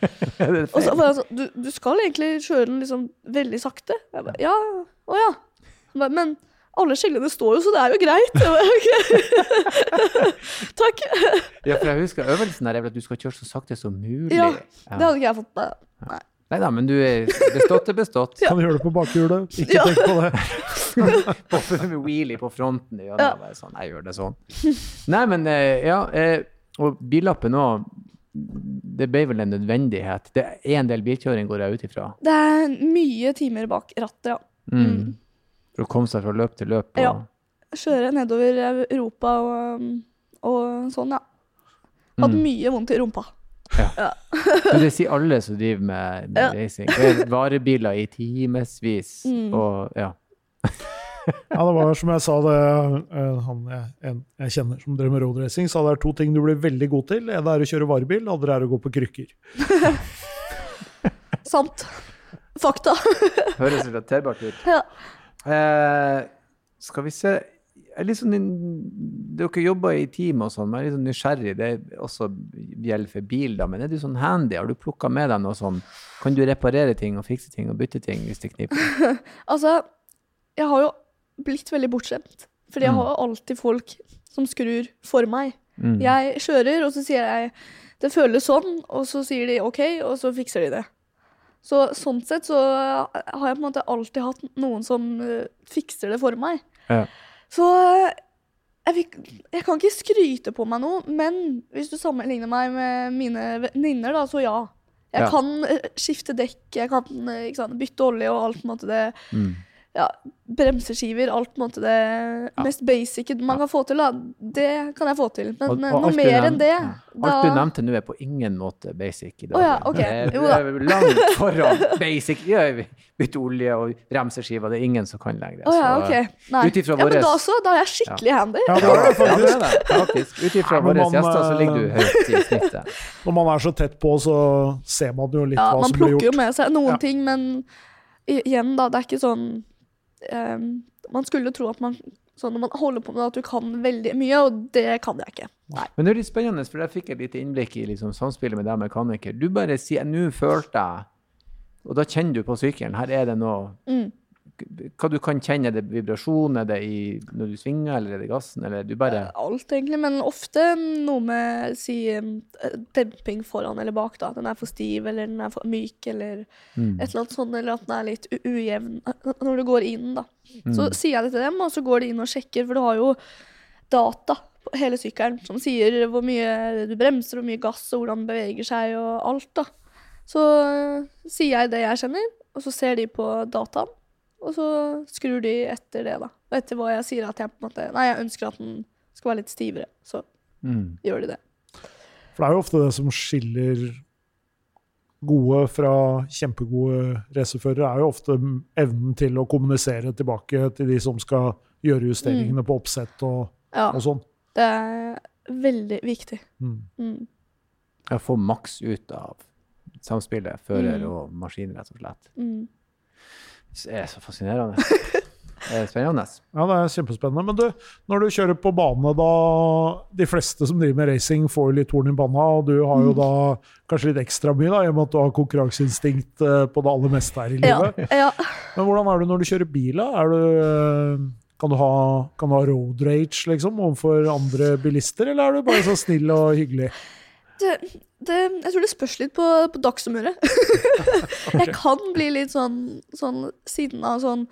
*laughs* og så var han sånn du, du skal egentlig kjøre den liksom veldig sakte. Jeg bare, ja, å ja. Bare, Men alle skjeglene står jo, så det er jo greit. *laughs* Takk. Ja, for jeg husker øvelsen der er at du skal kjøre så sakte som mulig. Ja, Ja. Det hadde ikke jeg fått med. Nei. Nei da, men du er bestått er bestått. *laughs* Kan gjøre det på bakhjulet. Ikke Ja. tenk på det. *laughs* På med wheelie på fronten. Ja, Ja. bare sånn, jeg gjør det sånn. Nei, men eh, ja, eh, og billappen òg, det ble vel en nødvendighet. Det er en del bilkjøring, går jeg ut ifra. Det er mye timer bak rattet, ja. Mm. For å komme seg fra løp til løp. Og, Ja. Kjøre nedover Europa og, og sånn, ja. Hadde Mm. mye vondt i rumpa. *laughs* Men det sier alle som driver med, med Ja. racing. Det er varebiler i timevis. Mm. Og ja. Ja, det var som jeg sa, det, eh, han jeg, en jeg kjenner som drev med roadracing, sa det er to ting du blir veldig god til. Det ene er å kjøre varebil, det andre er å gå på krykker. *laughs* Sant. Fakta. Høres relaterbart ut. Ja. Eh, skal vi se jeg sånn, Dere jobber i team og sånn, men jeg er litt sånn nysgjerrig. Det er også gjelder for bil, da. Men er du sånn handy? Har du plukka med deg noe sånn? Kan du reparere ting og fikse ting og bytte ting hvis det kniper? *laughs* Altså, jeg har jo blitt veldig bortskjemt. Fordi jeg Mm. har alltid folk som skrur for meg. Mm. Jeg kjører, og så sier jeg det føles sånn, og så sier de OK, og så fikser de det. Så sånn sett så har jeg på en måte alltid hatt noen som eh, fikser det for meg. Ja. Så eh, jeg, fikk, jeg kan ikke skryte på meg noe, men hvis du sammenligner meg med mine venninner, da, så ja. Jeg Ja. kan eh, skifte dekk, jeg kan eh, sant, bytte olje og alt på en måte det Mm. Ja, bremseskiver, alt på en måte det mest basic man kan få til, da. Det kan jeg få til. Men Og- eh, og noe mer enn det, ja. da Alt du nevnte nå er på ingen måte basic i dag. Oh, ja, okay. Det Jo du er langt foran basic. Ja, vi bytter olje og bremseskiver, det er ingen som kan lenger. Oh, ja, okay. Nei. ut ifra ja, men da også, da er jeg skikkelig handy. Ja, Ja, ja, faktisk. Ut ifra våre gjester så ligger du eh, høyt i snittet. *laughs* Når man er så tett på, så ser man jo litt Ja, hva som blir gjort. Man plukker jo med seg noen Ja. ting, men igjen, da, det er ikke sånn ehm, Man skulle tro at man så når man holder på med det, at du kan veldig mye, og det kan jeg ikke. Nei. Men det er litt spennende, for jeg fikk et lite innblikk i liksom, samspillet med deg mekaniker. Du bare sier 'nå følte jeg', og da kjenner du på sykkelen. Her er det noe Mm. Hva du kan kjenne? Er det vibrasjon? Er det i, når du svinger, eller er det gassen? Eller du bare Alt, egentlig, men ofte noe med si demping foran eller bak, da. Den er for stiv, eller den er for myk, eller mm. et eller annet sånt, eller at den er litt ujevn når du går inn, da. Mm. Så sier jeg det til dem, og så går de inn og sjekker, for du har jo data på hele sykkelen som sier hvor mye du bremser, hvor mye gass, og hvordan den beveger seg, og alt, da. Så sier jeg det jeg kjenner, og så ser de på dataen. Og så skrur de etter det, da. Og etter hva jeg sier at jeg på en måte Nei, jeg ønsker at den skal være litt stivere. Så Mm. gjør de det. For det er jo ofte det som skiller gode fra kjempegode racerførere, er jo ofte evnen til å kommunisere tilbake til de som skal gjøre justeringene på oppsett og, Ja, og sånn. det er veldig viktig. Mm. Mm. Jeg få maks ut av samspillet fører Mm. og maskin, rett og slett. Mm. Det er så fascinerende. Det er spennende. Ja, det er kjempespennende. Men du, når du kjører på bane, da De fleste som driver med racing, får litt horn i panna, og du har jo Mm. da kanskje litt ekstra mye, da, i og med at du har konkurranseinstinkt eh, på det aller meste her i livet. ja. ja. Men hvordan er du når du kjører bil, da? Er du, eh, kan, du ha, kan du ha road rage, liksom, overfor andre bilister, eller er du bare så snill og hyggelig? Det, det, jeg tror det spørs litt på, på dagshumøret. *laughs* Jeg kan bli litt sånn, sånn sinna sånn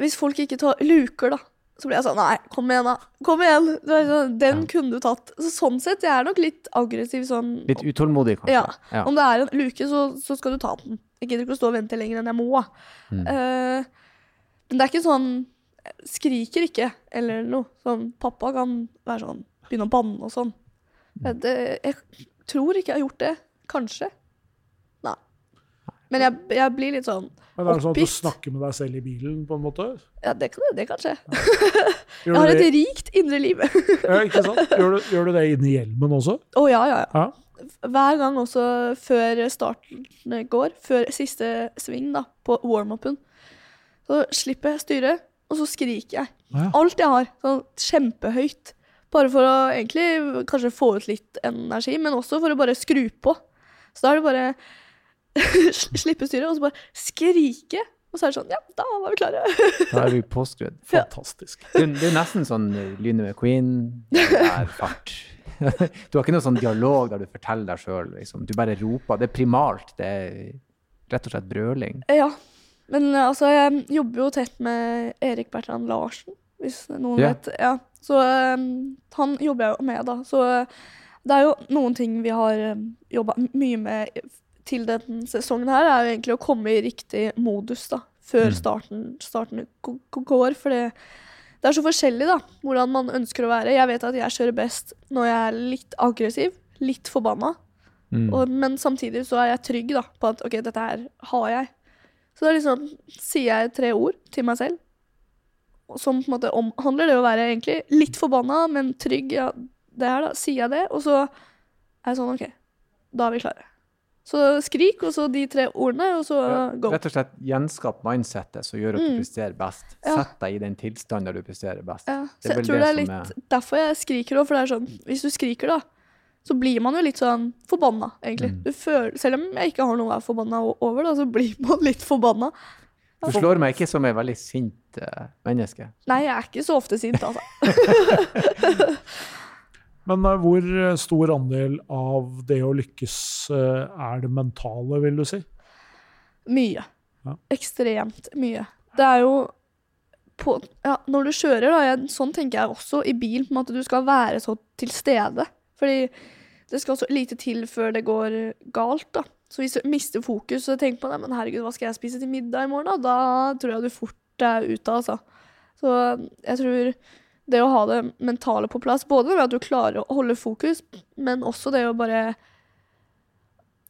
Hvis folk ikke tar luker, da, så blir jeg sånn Nei, kom igjen, da. Kom igjen. Sånn, Den Ja. kunne du tatt. Så sånn sett, jeg er nok litt aggressiv sånn Litt utålmodig, kanskje. Ja. Ja. Om det er en luke, så, så skal du ta den. Jeg gidder ikke å stå og vente lenger enn jeg må. Mm. Uh, men det er ikke sånn Skriker ikke, eller noe. Sånn, pappa kan være sånn Begynne å banne og sånn. Mm. Det, jeg tror ikke jeg har gjort det. Kanskje. Nei. Men jeg, jeg blir litt sånn Men er det sånn at du snakker med deg selv i bilen, på en måte? Ja, det kan, det kan skje. *laughs* Jeg har et rikt indre liv. *laughs* ja, ikke sant? Gjør, du, gjør du det inni hjelmen også? Å ja, ja, ja. Ja. Hver gang også før starten går, før siste sving da, på warm-upen, så slipper jeg styret, og så skriker jeg. Alt jeg har, sånn kjempehøyt. Bare for å egentlig kanskje få ut litt energi, men også for å bare skru på. Så da er det bare *laughs* slippe styret, og så bare skrike. Og så er det sånn, ja, da var vi klare. *laughs* Da er vi påskrudd. Fantastisk. Det, det er nesten sånn Lyne Lynet med Queen. Det er fart. *laughs* Du har ikke noe sånn dialog der du forteller deg sjøl. Liksom. Du bare roper. Det er primalt. Det er rett og slett brøling. Ja, men eh, altså, jeg jobber jo tett med Erik Bertrand Larsen, hvis noen Ja. vet. Ja, så eh, han jobber jeg jo med, da. Så eh, det er jo noen ting vi har uh, jobba mye med til denne sesongen her, er jo egentlig å komme i riktig modus, da. Før Mm. starten, starten går. For det, det er så forskjellig, da, hvordan man ønsker å være. Jeg vet at jeg kjører best når jeg er litt aggressiv, litt forbanna. Mm. Og, men samtidig så er jeg trygg da, på at ok, dette her har jeg. Så er liksom, sier jeg tre ord til meg selv, som på en måte omhandler det å være egentlig litt forbanna, men trygg. Ja, det her da, sier jeg det, og så er jeg sånn, ok, da er vi klare. Så skrik, og så de tre ordene, og så go. Rett og slett gjenskap mindsettet som gjør at Mm. du presterer best. Ja. Sett deg i den tilstanden der du presterer best. Ja, Det så er jeg tror det er litt er... derfor jeg skriker òg, for det er sånn, hvis du skriker da, så blir man jo litt sånn forbanna, egentlig. Mm. Du føler, selv om jeg ikke har noe å være forbanna over, da, så blir man litt forbanna. Du slår meg ikke som et veldig sint eh, menneske. Nei, jeg er ikke så ofte sint, altså. *laughs* Men eh, hvor eh, stor andel av det å lykkes er det mentale, vil du si? Mye. Ja. Ekstremt mye. Det er jo på, ja, Når du kjører, da, jeg, sånn tenker jeg også i bil, på en måte, du skal være så til stede. Fordi det skal så lite til før det går galt, da. Så hvis du mister fokus og tenker på det, men herregud, hva skal jeg spise til middag i morgen, da? Da tror jeg du fort er ute, altså. Så jeg tror det å ha det mentale på plass, både ved at du klarer å holde fokus, men også det å bare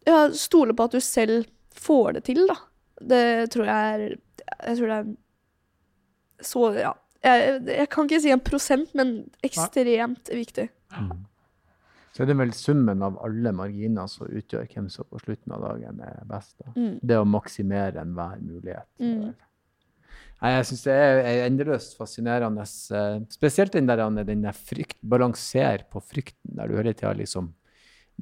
ja, stole på at du selv får det til, da. Det tror jeg er Jeg tror det er så Ja. Jeg, jeg kan ikke si en prosent, men ekstremt viktig. Så er det vel summen av alle marginer som utgjør hvem som på slutten av dagen er best. Da. Mm. Det å maksimere enhver mulighet. Mm. Jeg syns det er er endeløst fascinerende. eh, Spesielt den der, den der frykt, balanser på frykten, der du hele tida liksom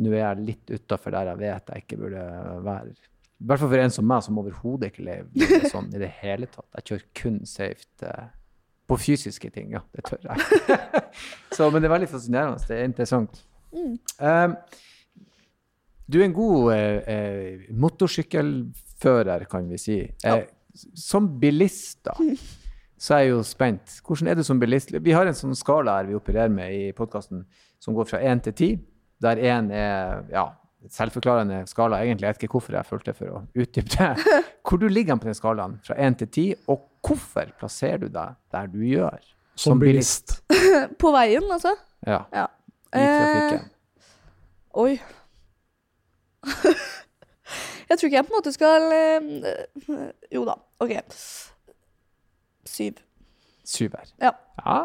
Nå er jeg litt utafor der jeg vet jeg ikke burde være. I hvert fall for en som meg, som overhodet ikke lever sånn i det hele tatt. Jeg kjører kun safe eh, på fysiske ting, ja. Det tør jeg. *laughs* Så, men det er veldig fascinerende. Det er interessant. Mm. Uh, du er en god uh, eh, motorsykkelfører, kan vi si. Ja. som bilist, da, så er jeg jo spent. Hvordan er du som bilist? Vi har en sånn skala her vi opererer med i podkasten som går fra én til ti, der én er ja, selvforklarende skala. Egentlig jeg vet ikke hvorfor jeg følte for å utdype det. *laughs* Hvor du ligger på den skalaen fra 1 til 10, og hvorfor plasserer du deg der du gjør? Som bilist. *laughs* På veien, altså? Ja, Ja. I trafikken. Eh, oi. *laughs* jeg tror ikke jeg på en måte skal eh, Jo da, OK. Syv. Syver. Ja. Ja.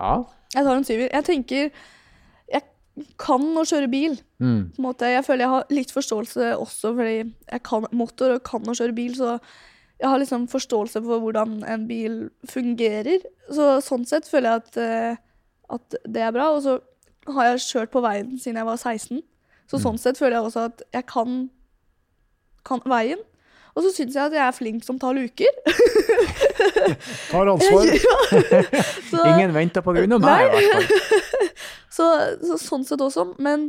ja. Jeg tar en syver. Jeg tenker Jeg kan å kjøre bil. Mm. Jeg føler jeg har litt forståelse også fordi jeg kan motor og kan å kjøre bil, så jeg har liksom forståelse for hvordan en bil fungerer. Så sånn sett føler jeg at, eh, at det er bra. Og så har jeg kjørt på veien siden jeg var 16, så sånn sett føler jeg også at jeg kan, kan veien. Og så syns jeg at jeg er flink som tar luker. *laughs* Tar ansvar. *laughs* *laughs* så, Ingen venter på grunn av meg, i hvert fall. Så, så sånn sett også. Men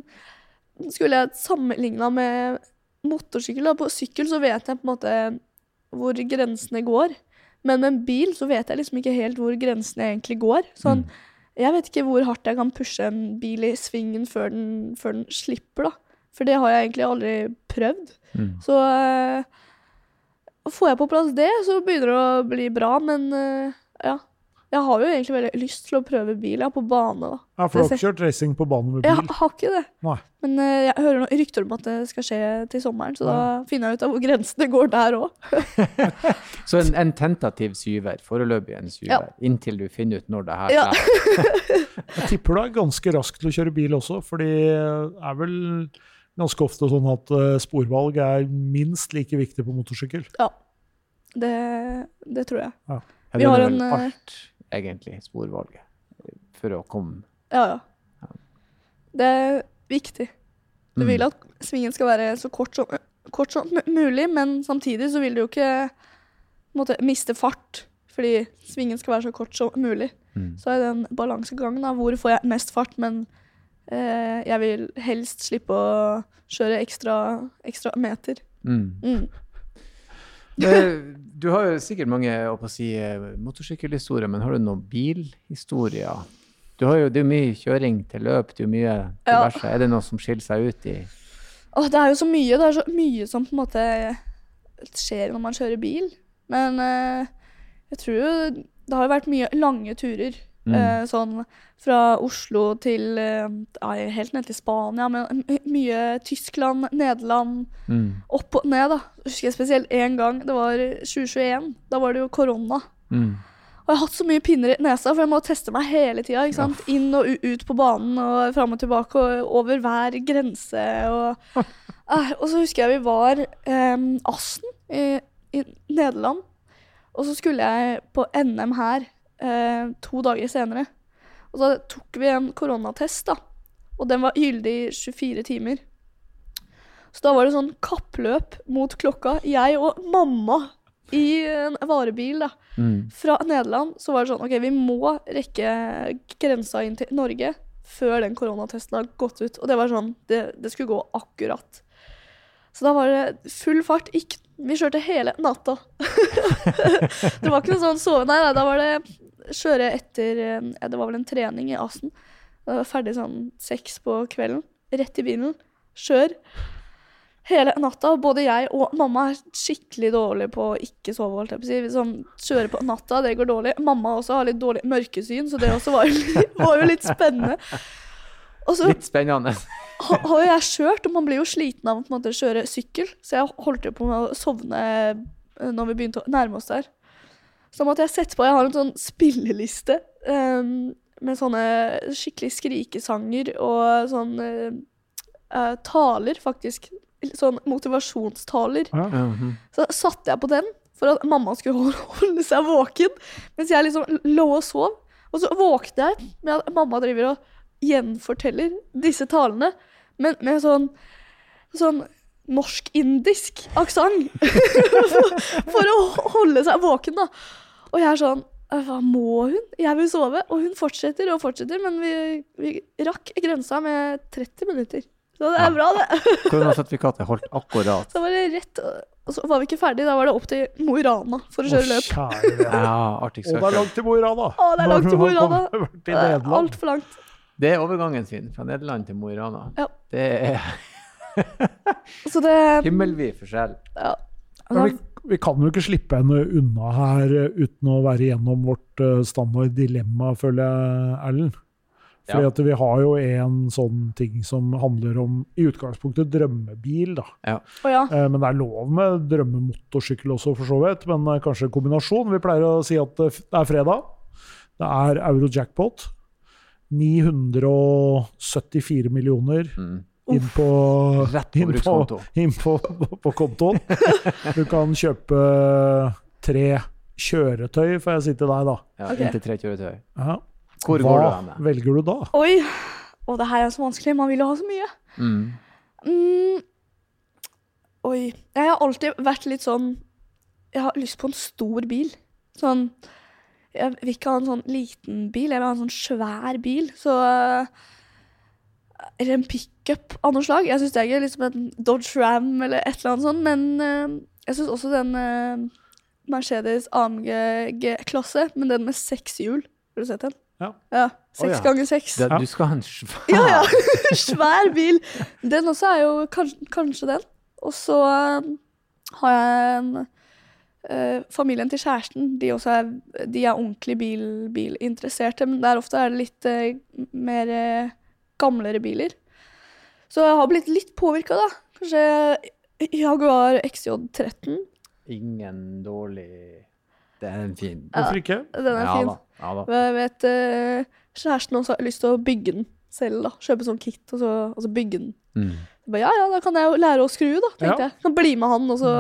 skulle jeg sammenligna med motorsykkel, da, på sykkel så vet jeg på en måte hvor grensene går. Men med en bil så vet jeg liksom ikke helt hvor grensene egentlig går. Sånn, Jeg vet ikke hvor hardt jeg kan pushe en bil i svingen før den, før den slipper, da. For det har jeg egentlig aldri prøvd. Mm. Så uh, får jeg på plass det, så begynner det å bli bra. Men uh, ja. Jeg har jo egentlig veldig lyst til å prøve bil, ja, på bane, da. Ja, for du har ikke kjørt racing på bane med bil? Jeg har ikke det. Nei. Men uh, jeg hører noen rykter om at det skal skje til sommeren, så da finner jeg ut av hvor grensene går der òg. *laughs* Så en, en tentativ syver, foreløpig en syver, Ja. inntil du finner ut når det her Ja. slipper. *laughs* Jeg tipper du er ganske rask til å kjøre bil også, for det er vel ganske ofte sånn at eh, sporvalg er minst like viktig på motorsykkel. Det, det tror jeg. Ja, Vi har en, eh, alt, egentlig, sporvalget, for å komme Ja, ja. Det er viktig. Du Mm. vil at svingen skal være så kort som, kort som mulig, men samtidig så vil du jo ikke måtte, miste fart. Fordi svingen skal være så kort som mulig. Mm. Så er det en balansegang. da, Hvor får jeg mest fart, men eh, jeg vil helst slippe å kjøre ekstra, ekstra meter. Mm. Mm. Du har jo sikkert mange å si, eh, motorsykkelhistorier, men har du noen bilhistorier? Du har jo, det er jo mye kjøring til løp, det er jo mye Ja. diverse. Er det noe som skiller seg ut i Åh, det er jo så mye. Det er så mye som på en måte skjer når man kjører bil. Men eh, jeg tror jo det har jo vært mye lange turer. Mm. Eh, sånn fra Oslo til nei, helt ned til Spania. Men mye Tyskland, Nederland. mm. Opp og ned, da. Husker jeg spesielt én gang. Det var 2021. Da var det jo korona. Mm. Og jeg har hatt så mye pinner i nesa, for jeg må teste meg hele tida. Ja. Inn og ut på banen og fram og tilbake og over hver grense. Og, *laughs* Eh, og så husker jeg vi var um, Assen i, i Nederland. Og så skulle jeg på NM her eh, to dager senere. Og så tok vi en koronatest, da. Og den var gyldig i 24 timer. Så da var det sånn kappløp mot klokka. Jeg og mamma i en varebil, da Mm. fra Nederland så var det sånn OK, vi må rekke grensa inn til Norge før den koronatesten har gått ut. Og det var sånn Det, det skulle gå akkurat. Så da var det full fart. Ikke, vi kjørte hele natta. *laughs* det var ikke noe sånn sove... Nei, nei, da var det kjøre etter eh, ja, Det var vel en trening i Asen. Ferdig sånn seks på kvelden. Rett i bilen. Kjør. Hele natta. Både jeg og mamma er skikkelig dårlige på å ikke sove. holdt jeg på å si. Sånn, kjøre på natta, det går dårlig. Mamma også har litt dårlig mørkesyn, så det også var jo, *laughs* var jo litt spennende. Så Litt spennende. har jo jeg kjørt, og man blir jo sliten av å kjøre sykkel, så jeg holdt jo på med å sovne eh, når vi begynte å nærme oss der. Så da måtte jeg sette på Jeg har en sånn spilleliste um, med sånne skikkelig skrikesanger og sånn eh, eh, taler, faktisk. Sånn motivasjonstaler. Ja. Mhm. Så satte jeg på den for at mamma skulle holde, *laughs* holde seg våken, mens jeg liksom lå og sov. Og så våkner jeg med at mamma driver og gjenforteller disse talene, men med sånn, sånn norsk-indisk aksent. for, *laughs* for å holde seg våken, da. Og jeg er sånn Hva må hun? Jeg vil sove. Og hun fortsetter og fortsetter, men vi, vi rakk grensa med 30 minutter. Så det Ja. er bra, det. Koronasertifikatet holdt akkurat. Så var det rett, og så var vi ikke ferdig. Da var det opp til Mo i Rana for å kjøre løp. Å. Ja, Og det er langt til Mo i Rana. Å, det er langt til Mo i Rana. Er. Altfor langt. Det er overgangen sin fra Nederland til Mo i Rana. Ja. Det er *laughs* Så det Himmelvid forskjell. ja. Men vi, vi kan jo ikke slippe henne unna her eh, uten å være igjennom vårt eh, standard dilemma, føler jeg, Erlend. Fordi Ja. at vi har jo en sånn ting som handler om i utgangspunktet drømmebil, da. Å ja. Eh, Men det er lov med drømmemotorsykkel også, for så vidt. Men kanskje en kombinasjon. Vi pleier å si at det er fredag. Det er euro-jackpot. 974 millioner Mm. Inn på, Rett på inn på, brukskonto. *laughs* inn på, på kontoen. Du kan kjøpe tre kjøretøy, får jeg si til deg, da. Ja, okay. Inntil tre kjøretøy. Ja. Hvor Hva går du med? velger du da? Oi! og det her er så vanskelig. Man vil jo ha så mye. Mm. Mm. Oi. Jeg har alltid vært litt sånn Jeg har lyst på en stor bil. Sånn Jeg vil ikke ha en sånn liten bil, jeg vil ha en sånn svær bil. Så Eller en pickup av noe slag. Jeg syns det er gøy. Liksom en Dodge Ram eller et eller annet sånt. Men uh, jeg syns også den uh, Mercedes AMG G-klasse, men den med seks hjul. Har du sett den? Ja. Seks ja. ganger seks. Ja. Du skal ha en svær *laughs* Ja, ja. *laughs* Svær bil. Den også er jo kanskje, kanskje den. Og så uh, har jeg en eh, Familien til kjæresten, de, også er, de er ordentlig bil, bilinteresserte, men der ofte er det litt mer gamlere biler. Så jeg har blitt litt påvirka, da. Kanskje Jaguar XJ13. Ingen dårlig Det er en fin. Hvorfor ikke? Den er ja, fin. Da. Ja, da. Jeg vet eh, Kjæresten også har lyst til å bygge den selv, da. Kjøpe sånn kit, og så, og så bygge den. Mm. Jeg ba, ja, ja, da kan jeg jo lære å skru, da, tenkte Ja. jeg. Kan bli med han og så,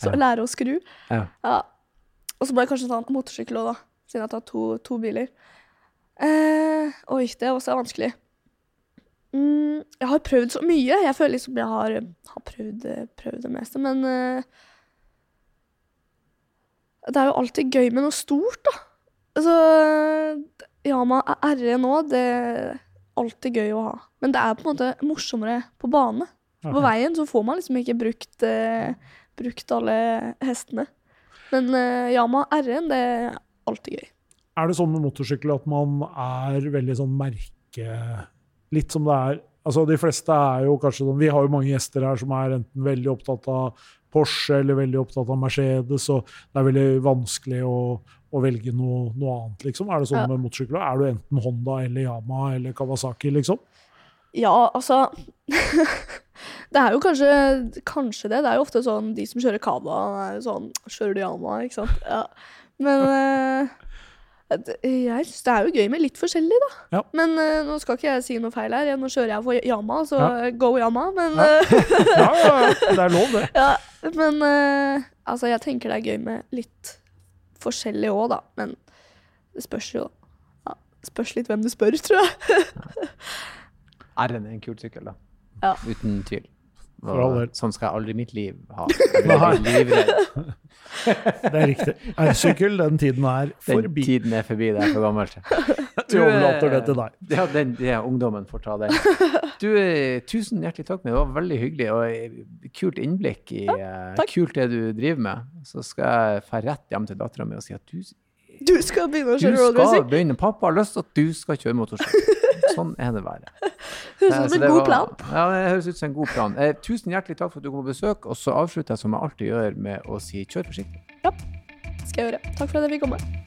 så Ja. lære å skru. Ja. Ja. Og så må jeg kanskje ta en motorsykkel òg, da. Siden jeg tar to, to biler. Eh, oi, det er også vanskelig. Mm, jeg har prøvd så mye. Jeg føler liksom jeg har, har prøvd, prøvd det meste, men uh, Det er jo alltid gøy med noe stort, da. Altså Yama RE nå, det er alltid gøy å ha. Men det er på en måte morsommere på bane. På veien så får man liksom ikke brukt, uh, brukt alle hestene. Men uh, Yama RE-en, det er alltid gøy. Er det sånn med motorsykkel at man er veldig sånn merke... Litt som det er Altså, de fleste er jo kanskje sånn Vi har jo mange gjester her som er enten veldig opptatt av Porsche eller veldig opptatt av Mercedes, og det er veldig vanskelig å, å velge noe, noe annet, liksom. Er det sånn Ja. med motorsykler? Er du enten Honda eller Yama eller Kawasaki, liksom? Ja, altså *laughs* Det er jo kanskje, kanskje det. Det er jo ofte sånn de som kjører Kawa, er jo sånn Kjører du Yama, ikke sant? Ja. Men *laughs* eh, jeg syns det er jo gøy med litt forskjellig, da. Ja. Men uh, nå skal ikke jeg si noe feil her. Nå kjører jeg for Yama, så Ja. go Yama. Men Ja. eh, *laughs* Ja, ja, ja. Det er lov, det. *laughs* Ja, men uh, altså, jeg tenker det er gøy med litt forskjellig òg, da. Men det spørs jo ja, Spørs litt hvem du spør, tror jeg. R-en er en kul sykkel, da. Ja. Uten tvil. Del. sånn skal jeg aldri i mitt liv ha. *laughs* *laughs* Det er riktig. R-sykkel, den tiden er Den forbi. tiden er forbi, det er for gammelt. Vi *laughs* overlater det til deg. Ja, den, ja, ungdommen får ta den. Du, eh, tusen hjertelig takk. Det var veldig hyggelig og eh, kult innblikk i ja, kult det du driver med. Så skal jeg dra rett hjem til dattera mi og si at du, Du skal begynne å kjøre roadracing. Pappa har lyst til at du skal kjøre motorsykkel. Sånn er det bare. *laughs* Høres Eh, ut som en god var- plan. Ja, det høres ut som en god plan. Eh, tusen hjertelig takk for at du kom på besøk. Og så avslutter jeg som jeg alltid gjør, med å si kjør forsiktig. Skal jeg gjøre. Takk for at jeg fikk komme.